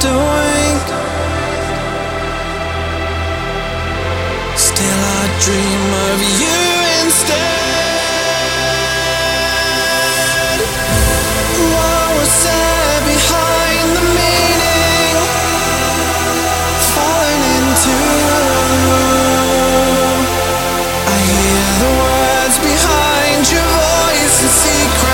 just. Still, I dream of you instead. What was said behind the meaning? Falling into. I hear the words behind your voice in secret.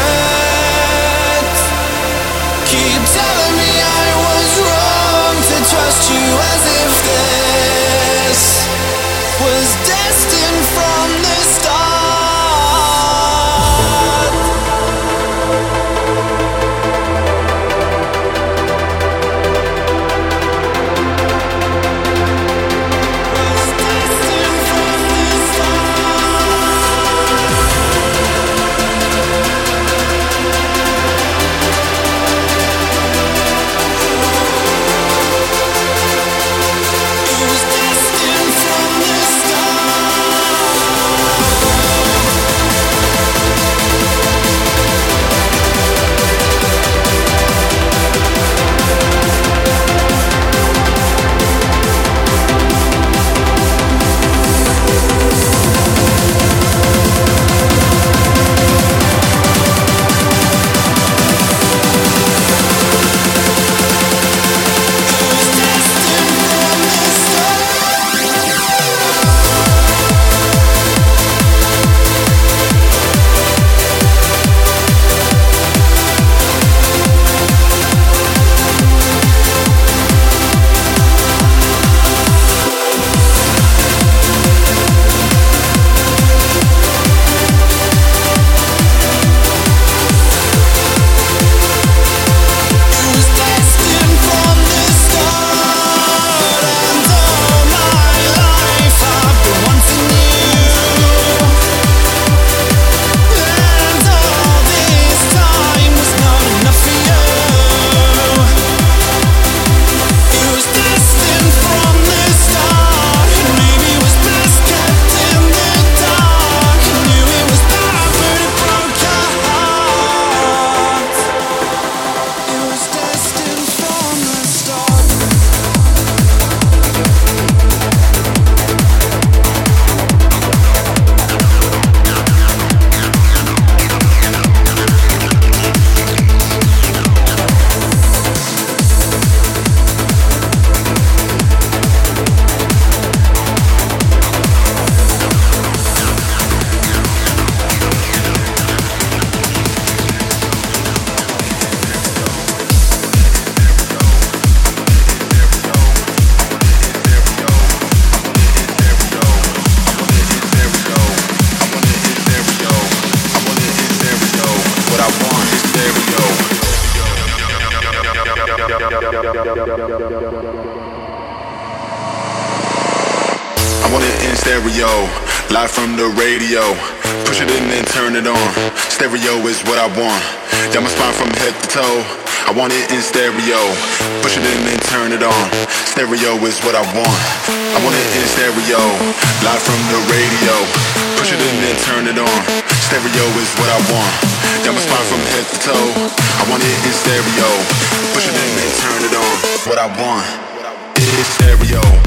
Radio.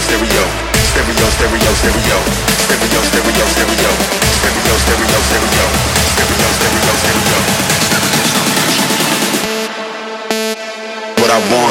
Stereo, stereo, stereo, stereo, stereo, stereo, stereo, stereo, stereo, stereo, stereo, stereo, stereo, stereo, stereo. What I want